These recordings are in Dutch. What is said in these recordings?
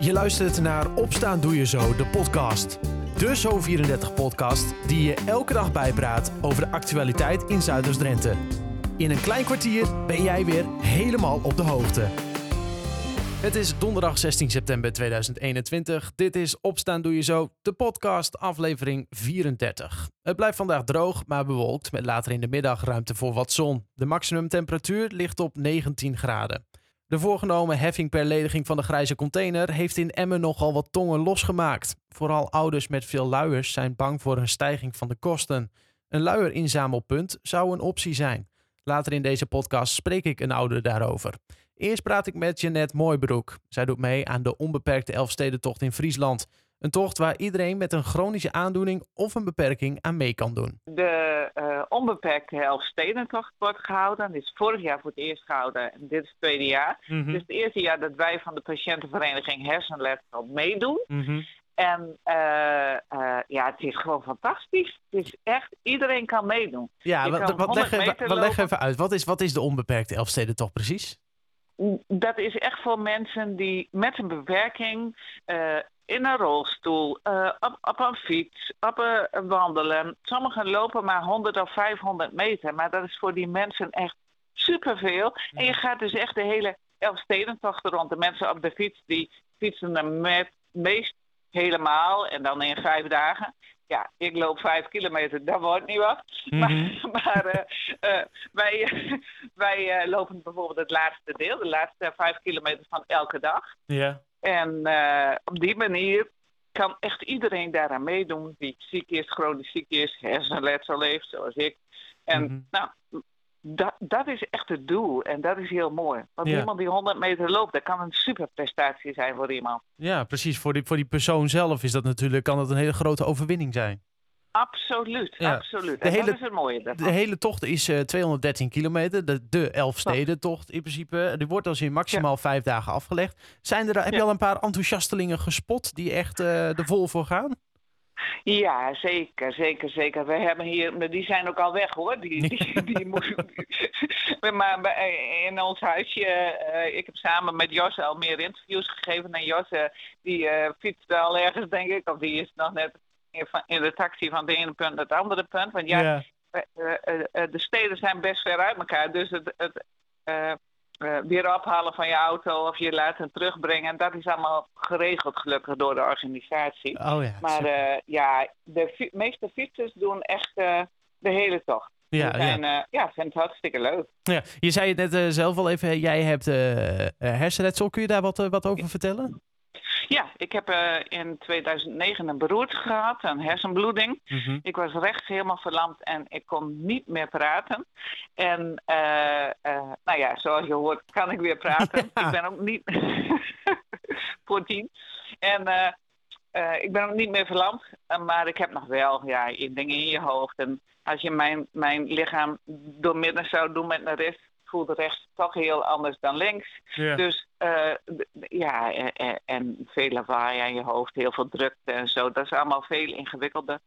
Je luistert naar Opstaan Doe Je Zo, de podcast. De Zo34-podcast die je elke dag bijpraat over de actualiteit in Zuiders-Drenthe. In een klein kwartier ben jij weer helemaal op de hoogte. Het is donderdag 16 september 2021. Dit is Opstaan Doe Je Zo, de podcast, aflevering 34. Het blijft vandaag droog, maar bewolkt, met later in de middag ruimte voor wat zon. De maximumtemperatuur ligt op 19 graden. De voorgenomen heffing per lediging van de grijze container heeft in Emmen nogal wat tongen losgemaakt. Vooral ouders met veel luiers zijn bang voor een stijging van de kosten. Een luierinzamelpunt zou een optie zijn. Later in deze podcast spreek ik een ouder daarover. Eerst praat ik met Jeannette Mooibroek. Zij doet mee aan de onbeperkte Elfstedentocht in Friesland. Een tocht waar iedereen met een chronische aandoening of een beperking aan mee kan doen. De uh, onbeperkte Elfstedentocht wordt gehouden. Dit is vorig jaar voor het eerst gehouden en dit is het tweede jaar. Mm -hmm. Dus het eerste jaar dat wij van de patiëntenvereniging Hersenletsel meedoen. Mm -hmm. En uh, uh, ja, het is gewoon fantastisch. Het is echt, iedereen kan meedoen. Ja, wat, wat, leg, even, wat leg even uit. Wat is, wat is de onbeperkte Elfstedentocht precies? Dat is echt voor mensen die met een beperking uh, in een rolstoel, uh, op, op, een fiets, op een wandelen. Sommigen lopen maar 100 of 500 meter, maar dat is voor die mensen echt superveel. En je gaat dus echt de hele Elfstedentocht rond. De mensen op de fiets die fietsen er met meest helemaal en dan in vijf dagen. Ja, ik loop vijf kilometer, dat wordt niet wat. Mm -hmm. Maar, maar uh, uh, wij, wij uh, lopen bijvoorbeeld het laatste deel, de laatste vijf kilometer van elke dag. Ja. En uh, op die manier kan echt iedereen daaraan meedoen die ziek is, chronisch ziek is, hersenletsel heeft, zoals ik. En mm -hmm. nou, dat, dat is echt het doel en dat is heel mooi. Want ja. iemand die 100 meter loopt, dat kan een superprestatie zijn voor iemand. Ja, precies. Voor die, voor die persoon zelf is dat natuurlijk, kan dat een hele grote overwinning zijn. Absoluut, ja. absoluut. De hele, dat is het mooie daarvan. De hele tocht is uh, 213 kilometer, de, de Elfstedentocht in principe. Die wordt als in maximaal ja. vijf dagen afgelegd. Zijn er, heb je al een paar enthousiastelingen gespot die echt uh, er vol voor gaan? Ja, zeker, zeker, zeker. We hebben hier, die zijn ook al weg hoor. Die, die, die maar in ons huisje, uh, ik heb samen met Jos al meer interviews gegeven. En Jos, uh, die uh, fietst al ergens, denk ik, of die is nog net in de taxi van het ene punt naar het andere punt. Want ja, yeah. de steden zijn best ver uit elkaar. Dus het, het uh, weer ophalen van je auto of je laten terugbrengen. En dat is allemaal geregeld gelukkig door de organisatie. Oh ja, maar uh, ja, de fi meeste fietsers doen echt uh, de hele tocht. Ja, zijn, ja. ja, vind het hartstikke leuk. Ja, je zei het net zelf al even, jij hebt hersenletsel. Kun je daar wat, wat over vertellen? Ja, ik heb uh, in 2009 een beroerte gehad, een hersenbloeding. Mm -hmm. Ik was rechts helemaal verlamd en ik kon niet meer praten. En uh, uh, nou ja, zoals je hoort, kan ik weer praten. Ja. Ik ben ook niet voor tien. En ik ben ook niet meer verlamd, maar ik heb nog wel ja, dingen in je hoofd. En als je mijn, mijn lichaam doormidden zou doen met een rest, voelde rechts toch heel anders dan links. Yeah. Dus uh, ja, en, en veel lawaai aan je hoofd, heel veel drukte en zo. Dat is allemaal veel ingewikkelder.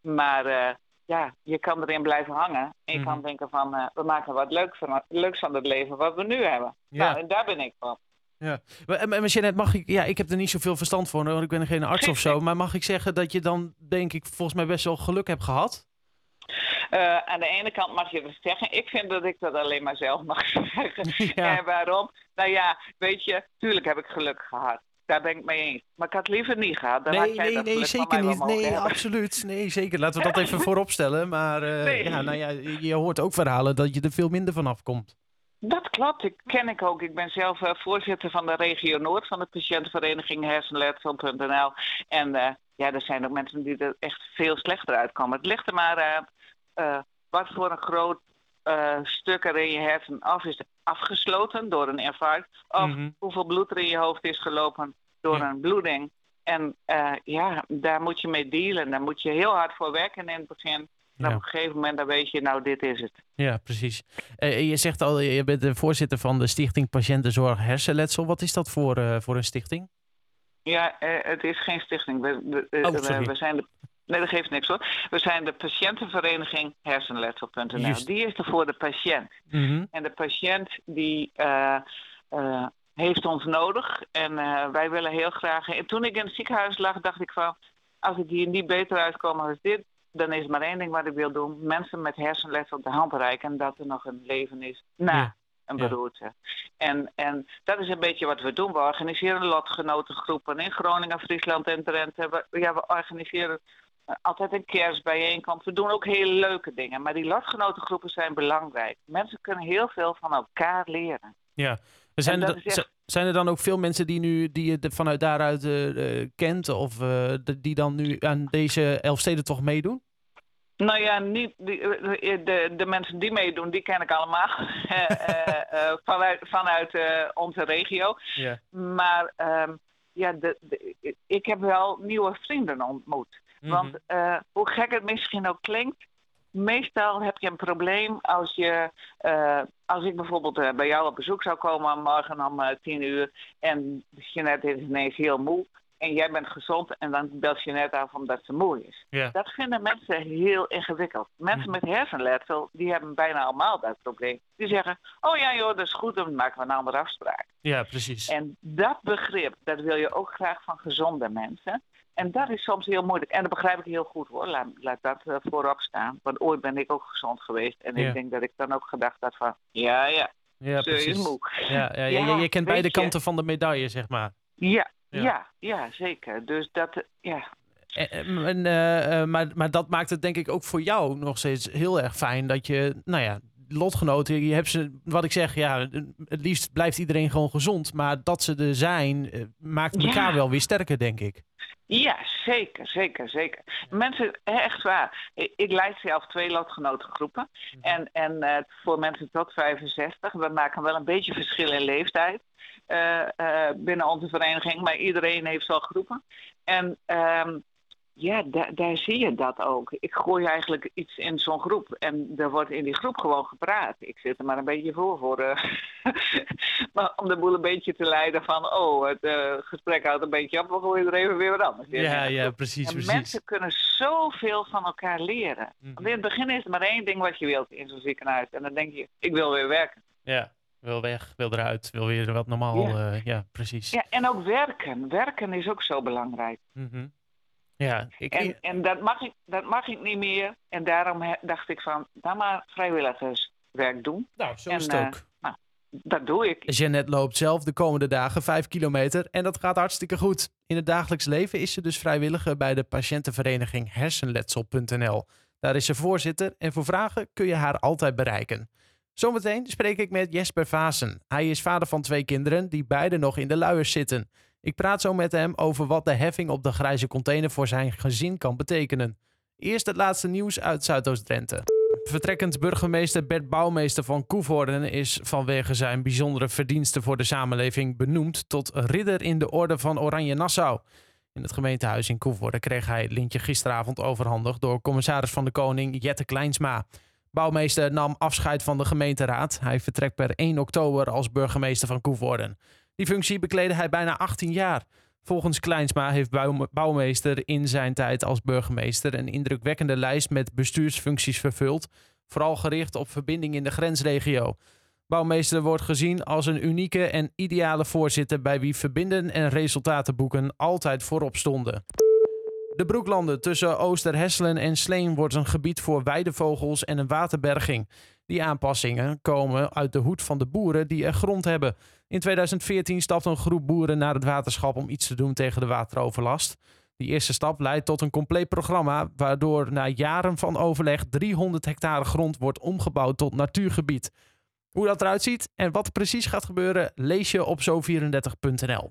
Maar uh, ja, je kan erin blijven hangen. En je mm. kan denken van, uh, we maken wat leuks van, leuks van het leven wat we nu hebben. Yeah. Nou, en daar ben ik van. Ja, maar Jeanette, mag ik, ja, ik heb er niet zoveel verstand voor, want ik ben geen arts of zo. Maar mag ik zeggen dat je dan, denk ik, volgens mij best wel geluk hebt gehad? Uh, aan de ene kant mag je dat zeggen. Ik vind dat ik dat alleen maar zelf mag zeggen. Ja. En waarom? Nou ja, weet je, tuurlijk heb ik geluk gehad. Daar ben ik mee eens. Maar ik had liever niet gehad. Dan nee, had jij nee, dat nee, zeker niet. Nee, hebben. absoluut. Nee, zeker. Laten we dat even voorop stellen. Maar uh, nee. ja, nou ja, je hoort ook verhalen dat je er veel minder van afkomt. Dat klopt, ik ken ik ook. Ik ben zelf uh, voorzitter van de regio Noord van de patiëntenvereniging hersenletsel.nl. En uh, ja, er zijn ook mensen die er echt veel slechter uitkomen. Het ligt er maar aan wat voor een groot uh, stuk er in je hersen af is afgesloten door een infarct. Of mm -hmm. hoeveel bloed er in je hoofd is gelopen door ja. een bloeding. En uh, ja, daar moet je mee dealen. Daar moet je heel hard voor werken in het begin. En ja. op een gegeven moment dan weet je, nou, dit is het. Ja, precies. Uh, je zegt al, je bent de voorzitter van de Stichting Patiëntenzorg Hersenletsel. Wat is dat voor, uh, voor een stichting? Ja, het is geen stichting. We, we, oh, we, we zijn de Nee, dat geeft niks hoor. We zijn de patiëntenvereniging hersenletsel.nl. Die is er voor de patiënt. Mm -hmm. En de patiënt die uh, uh, heeft ons nodig. En wij willen heel graag. En toen ik in het ziekenhuis lag, dacht ik van. Als ik hier niet beter uitkom als dit, dan is er maar één ding wat ik wil doen: mensen met hersenletsel de hand reiken dat er nog een leven is na een beroerte. En, en dat is een beetje wat we doen. We organiseren lotgenotengroepen in Groningen, Friesland en Drenthe. We, ja, we organiseren eh, altijd een kerstbijeenkomst. We doen ook hele leuke dingen. Maar die lotgenotengroepen zijn belangrijk. Mensen kunnen heel veel van elkaar leren. Ja, zijn er, zijn er dan ook veel mensen die, nu, die je vanuit daaruit uh, kent of die dan nu aan deze Elfstedentocht meedoen? Nou ja, niet, die, de, de mensen die meedoen, die ken ik allemaal vanuit, vanuit onze regio. Yeah. Maar um, ja, de, ik heb wel nieuwe vrienden ontmoet. Mhm. Want hoe gek het misschien ook klinkt, meestal heb je een probleem als je, uh, als ik bijvoorbeeld uh, bij jou op bezoek zou komen morgen om tien uur en Jeanette is ineens heel moe en jij bent gezond en dan belt Jeanette af omdat ze moe is. Yeah. Dat vinden mensen heel ingewikkeld. Mensen mhm. met hersenletsel, die hebben bijna allemaal dat probleem. Die zeggen, oh ja joh, dat is goed, dan maken we een andere afspraak. Ja, precies. En dat begrip, dat wil je ook graag van gezonde mensen. En dat is soms heel moeilijk. En dat begrijp ik heel goed hoor. Laat, laat dat uh, voorop staan. Want ooit ben ik ook gezond geweest. En ik denk dat ik dan ook gedacht had van... Ja, ja. Ja, precies. Ja, ja, ja, je, kent beide kanten van de medaille, zeg maar. Ja, ja, ja, zeker. Dus dat... Ja. En, uh, maar, maar dat maakt het denk ik ook voor jou nog steeds heel erg fijn dat je, nou ja, lotgenoten, je hebt ze, wat ik zeg, ja, het liefst blijft iedereen gewoon gezond. Maar dat ze er zijn, maakt elkaar wel weer sterker, denk ik. Ja, zeker, zeker, zeker. Mensen, echt waar. Ik leid zelf twee lotgenotengroepen. Mhm. En, en uh, voor mensen tot 65, we maken wel een beetje verschil in leeftijd uh, uh, binnen onze vereniging, maar iedereen heeft wel groepen. En um, ja, daar zie je dat ook. Ik gooi eigenlijk iets in zo'n groep en er wordt in die groep gewoon gepraat. Ik zit er maar een beetje voor, voor uh, om de boel een beetje te leiden van, oh, het uh, gesprek houdt een beetje op, we gooien er even weer wat anders in. Ja, ja, precies, en precies. mensen kunnen zoveel van elkaar leren. Want in het begin is er maar één ding wat je wilt in zo'n ziekenhuis. En dan denk je, ik wil weer werken. Ja, wil weg, wil eruit, wil weer wat normaal. Ja, uh, ja precies. Ja, en ook werken. Werken is ook zo belangrijk. Mm ja, ik... en, en dat, mag ik, dat mag ik niet meer. En daarom dacht ik van, dan maar vrijwilligerswerk doen. Nou, zo is het ook. Uh, nou, dat doe ik. Jeannette loopt zelf de komende dagen 5 kilometer en dat gaat hartstikke goed. In het dagelijks leven is ze dus vrijwilliger bij de patiëntenvereniging hersenletsel.nl. Daar is ze voorzitter en voor vragen kun je haar altijd bereiken. Zometeen spreek ik met Jesper Vasen. Hij is vader van twee kinderen die beide nog in de luiers zitten. Ik praat zo met hem over wat de heffing op de grijze container voor zijn gezin kan betekenen. Eerst het laatste nieuws uit Zuidoost-Drenthe. Vertrekkend burgemeester Bert Bouwmeester van Koevoorden is vanwege zijn bijzondere verdiensten voor de samenleving benoemd tot ridder in de orde van Oranje Nassau. In het gemeentehuis in Koevoorden kreeg hij het lintje gisteravond overhandigd door commissaris van de Koning Jette Kleinsma. Bouwmeester nam afscheid van de gemeenteraad. Hij vertrekt per 1 oktober als burgemeester van Koevoorden. Die functie bekleedde hij bijna 18 jaar. Volgens Kleinsma heeft Bouwmeester in zijn tijd als burgemeester een indrukwekkende lijst met bestuursfuncties vervuld, vooral gericht op verbinding in de grensregio. Bouwmeester wordt gezien als een unieke en ideale voorzitter bij wie verbinden en resultaten boeken altijd voorop stonden. De broeklanden tussen Oosterhesselen en Sleen wordt een gebied voor weidevogels en een waterberging. Die aanpassingen komen uit de hoed van de boeren die er grond hebben. In 2014 stapte een groep boeren naar het waterschap om iets te doen tegen de wateroverlast. Die eerste stap leidt tot een compleet programma, waardoor na jaren van overleg 300 hectare grond wordt omgebouwd tot natuurgebied. Hoe dat eruit ziet en wat precies gaat gebeuren, lees je op zo34.nl.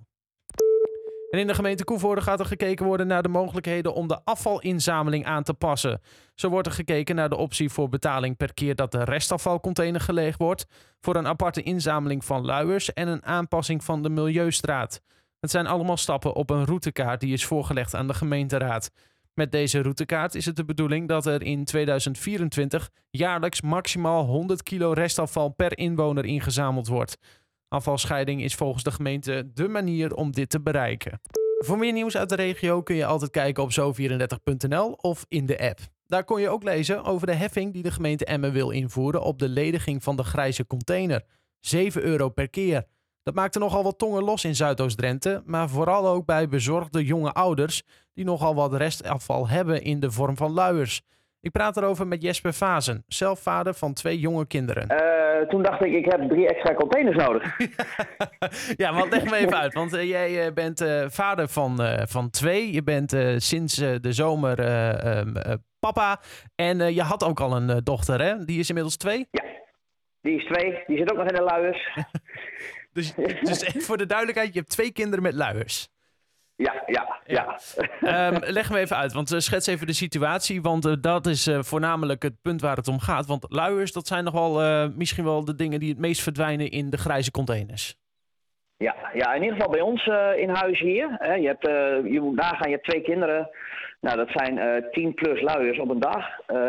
En in de gemeente Koevoorde gaat er gekeken worden naar de mogelijkheden om de afvalinzameling aan te passen. Zo wordt er gekeken naar de optie voor betaling per keer dat de restafvalcontainer geleegd wordt, voor een aparte inzameling van luiers en een aanpassing van de Milieustraat. Het zijn allemaal stappen op een routekaart die is voorgelegd aan de gemeenteraad. Met deze routekaart is het de bedoeling dat er in 2024 jaarlijks maximaal 100 kilo restafval per inwoner ingezameld wordt. Afvalscheiding is volgens de gemeente de manier om dit te bereiken. Voor meer nieuws uit de regio kun je altijd kijken op zo34.nl of in de app. Daar kon je ook lezen over de heffing die de gemeente Emmen wil invoeren op de lediging van de grijze container. 7 euro per keer. Dat maakte nogal wat tongen los in Zuidoost-Drenthe, maar vooral ook bij bezorgde jonge ouders die nogal wat restafval hebben in de vorm van luiers. Ik praat erover met Jesper Vazen, zelf vader van twee jonge kinderen. Uh, toen dacht ik, ik heb drie extra containers nodig. ja, want leg me even uit. Want uh, jij uh, bent vader van, van twee. Je bent sinds de zomer um, papa. En je had ook al een dochter, hè? Die is inmiddels twee? Ja, die is twee. Die zit ook nog in de luiers. dus, dus voor de duidelijkheid, je hebt twee kinderen met luiers. Ja, ja, ja. um, leg me even uit, want uh, schets even de situatie. Want uh, dat is uh, voornamelijk het punt waar het om gaat. Want luiers, dat zijn nogal misschien wel de dingen die het meest verdwijnen in de grijze containers. Ja, ja in ieder geval bij ons in huis hier. Hè, je, hebt, je moet nagaan, je hebt twee kinderen. Nou, dat zijn 10 plus luiers op een dag.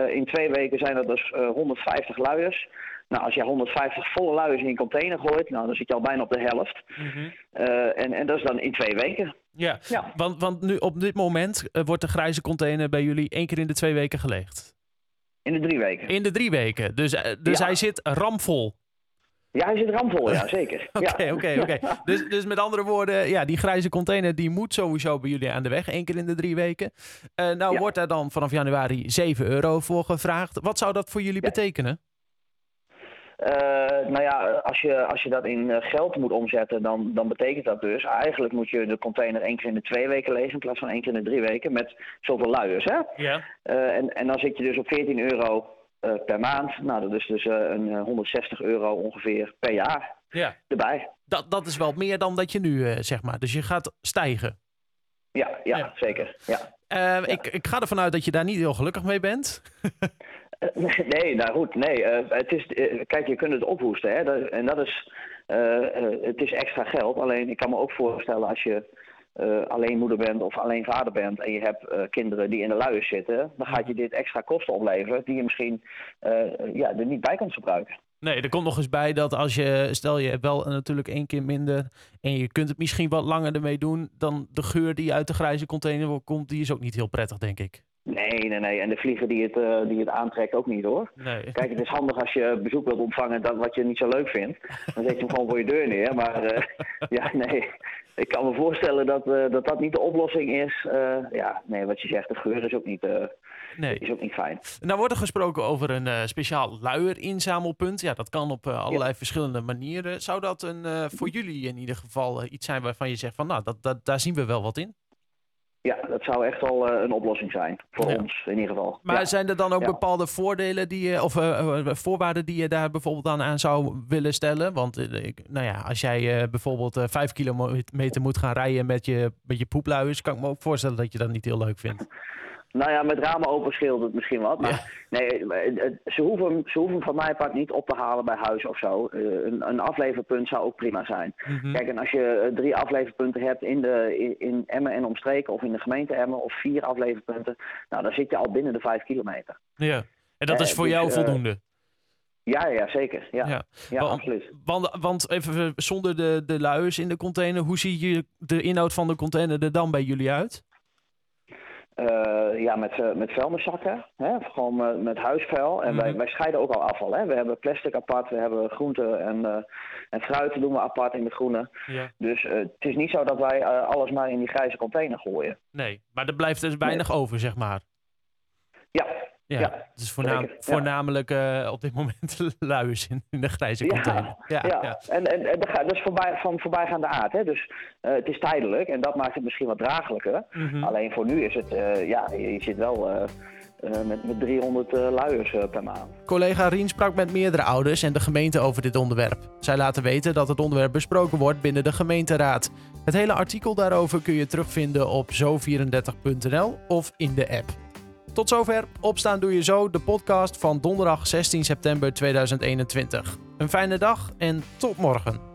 in twee weken zijn dat dus 150 luiers. Nou, als je 150 volle luiers in een container gooit, nou, dan zit je al bijna op de helft. Mm en, en dat is dan in twee weken. Ja, ja. Want, want nu op dit moment uh, wordt de grijze container bij jullie één keer in de twee weken geleegd. In de drie weken. In de drie weken. Dus, uh, dus ja. hij zit ramvol. Ja, hij zit ramvol, ja, zeker. Oké, oké, oké. Dus, dus met andere woorden, ja, die grijze container die moet sowieso bij jullie aan de weg, één keer in de drie weken. Uh, nou wordt daar dan vanaf januari 7 euro voor gevraagd. Wat zou dat voor jullie betekenen? Uh, nou ja, als je, als je dat in eh, geld moet omzetten, dan, dan betekent dat dus... eigenlijk moet je de container één keer in de twee weken lezen... in plaats van één keer in de drie weken met zoveel luiers, hè? Ja. Uh, en, en dan zit je dus op 14 euro per maand. Nou, dat is dus een 160 euro ongeveer per jaar ja. erbij. Dat, dat is wel meer dan dat je nu, zeg maar. Dus je gaat stijgen. Ja, ja, ja. zeker. Ja. ja. Ik, ik ga ervan uit dat je daar niet heel gelukkig mee bent. Nee, nou goed, nee. Uh, het is, uh, kijk, je kunt het ophoesten, hè. Dat, en dat is, uh, het is extra geld. Alleen, ik kan me ook voorstellen als je alleen moeder bent of alleen vader bent... en je hebt kinderen die in de luiers zitten... dan gaat je dit extra kosten opleveren die je misschien ja, er niet bij kunt gebruiken. Nee, er komt nog eens bij dat als je, stel je hebt wel natuurlijk één keer minder en je kunt het misschien wat langer ermee doen, dan de geur die uit de grijze container komt, die is ook niet heel prettig, denk ik. Nee, nee, nee. En de vlieger die het, uh, die het aantrekt ook niet hoor. Nee. Kijk, het is handig als je bezoek wilt ontvangen dat wat je niet zo leuk vindt. Dan zet je hem gewoon voor je deur neer. Maar uh, ja, nee. Ik kan me voorstellen dat, uh, dat dat niet de oplossing is. ja, nee, wat je zegt, de geur is ook niet, nee. is ook niet fijn. Nou wordt er gesproken over een speciaal luierinzamelpunt. Ja, dat kan op allerlei ja. verschillende manieren. Zou dat een, voor jullie in ieder geval iets zijn waarvan je zegt van nou, dat, dat, daar zien we wel wat in? Ja, dat zou echt wel uh, een oplossing zijn. Voor ja. ons in ieder geval. Maar ja. zijn er dan ook ja. bepaalde voordelen die je, of uh, voorwaarden die je daar bijvoorbeeld aan, aan zou willen stellen? Want nou ja, als jij bijvoorbeeld vijf kilometer moet gaan rijden met je, met je poepluiers, kan ik me ook voorstellen dat je dat niet heel leuk vindt. Nou ja, met ramen open scheelt het misschien wat. Maar ja. nee, ze hoeven, ze hoeven van mij part niet op te halen bij huis of zo. Een, een afleverpunt zou ook prima zijn. Mm -hmm. Kijk, en als je drie afleverpunten hebt in, de, in, in Emmen en omstreken... of in de gemeente Emmen of vier afleverpunten... nou, dan zit je al binnen de vijf kilometer. Ja, en dat is voor uh, jou dus, voldoende? Ja, ja, zeker. Ja, ja. ja want, absoluut. Want, want even zonder de, de luiers in de container... hoe ziet je de inhoud van de container er dan bij jullie uit? Uh, ja, met, uh, met vuilniszakken. Hè? Gewoon uh, met huisvuil. En mm -hmm. wij, wij scheiden ook al afval. Hè? We hebben plastic apart, we hebben groenten en, en fruit doen we apart in de groene. Ja. Dus het is niet zo dat wij alles maar in die grijze container gooien. Nee, maar er blijft dus weinig nee. over, zeg maar. Ja. Ja, ja het is voornaam, zeker, voornamelijk op dit moment luiers in, in de grijze container. Ja, ja, ja. en, en, en dat is voorbij, van voorbijgaande aard. Hè? Dus het is tijdelijk en dat maakt het misschien wat draaglijker. Mhm. Mm -hmm. Alleen voor nu is het, ja, je, je zit wel... Uh, met, met 300 uh, luiers uh, per maand. Collega Rien sprak met meerdere ouders en de gemeente over dit onderwerp. Zij laten weten dat het onderwerp besproken wordt binnen de gemeenteraad. Het hele artikel daarover kun je terugvinden op zo34.nl of in de app. Tot zover Opstaan Doe Je Zo, de podcast van donderdag 16 september 2021. Een fijne dag en tot morgen.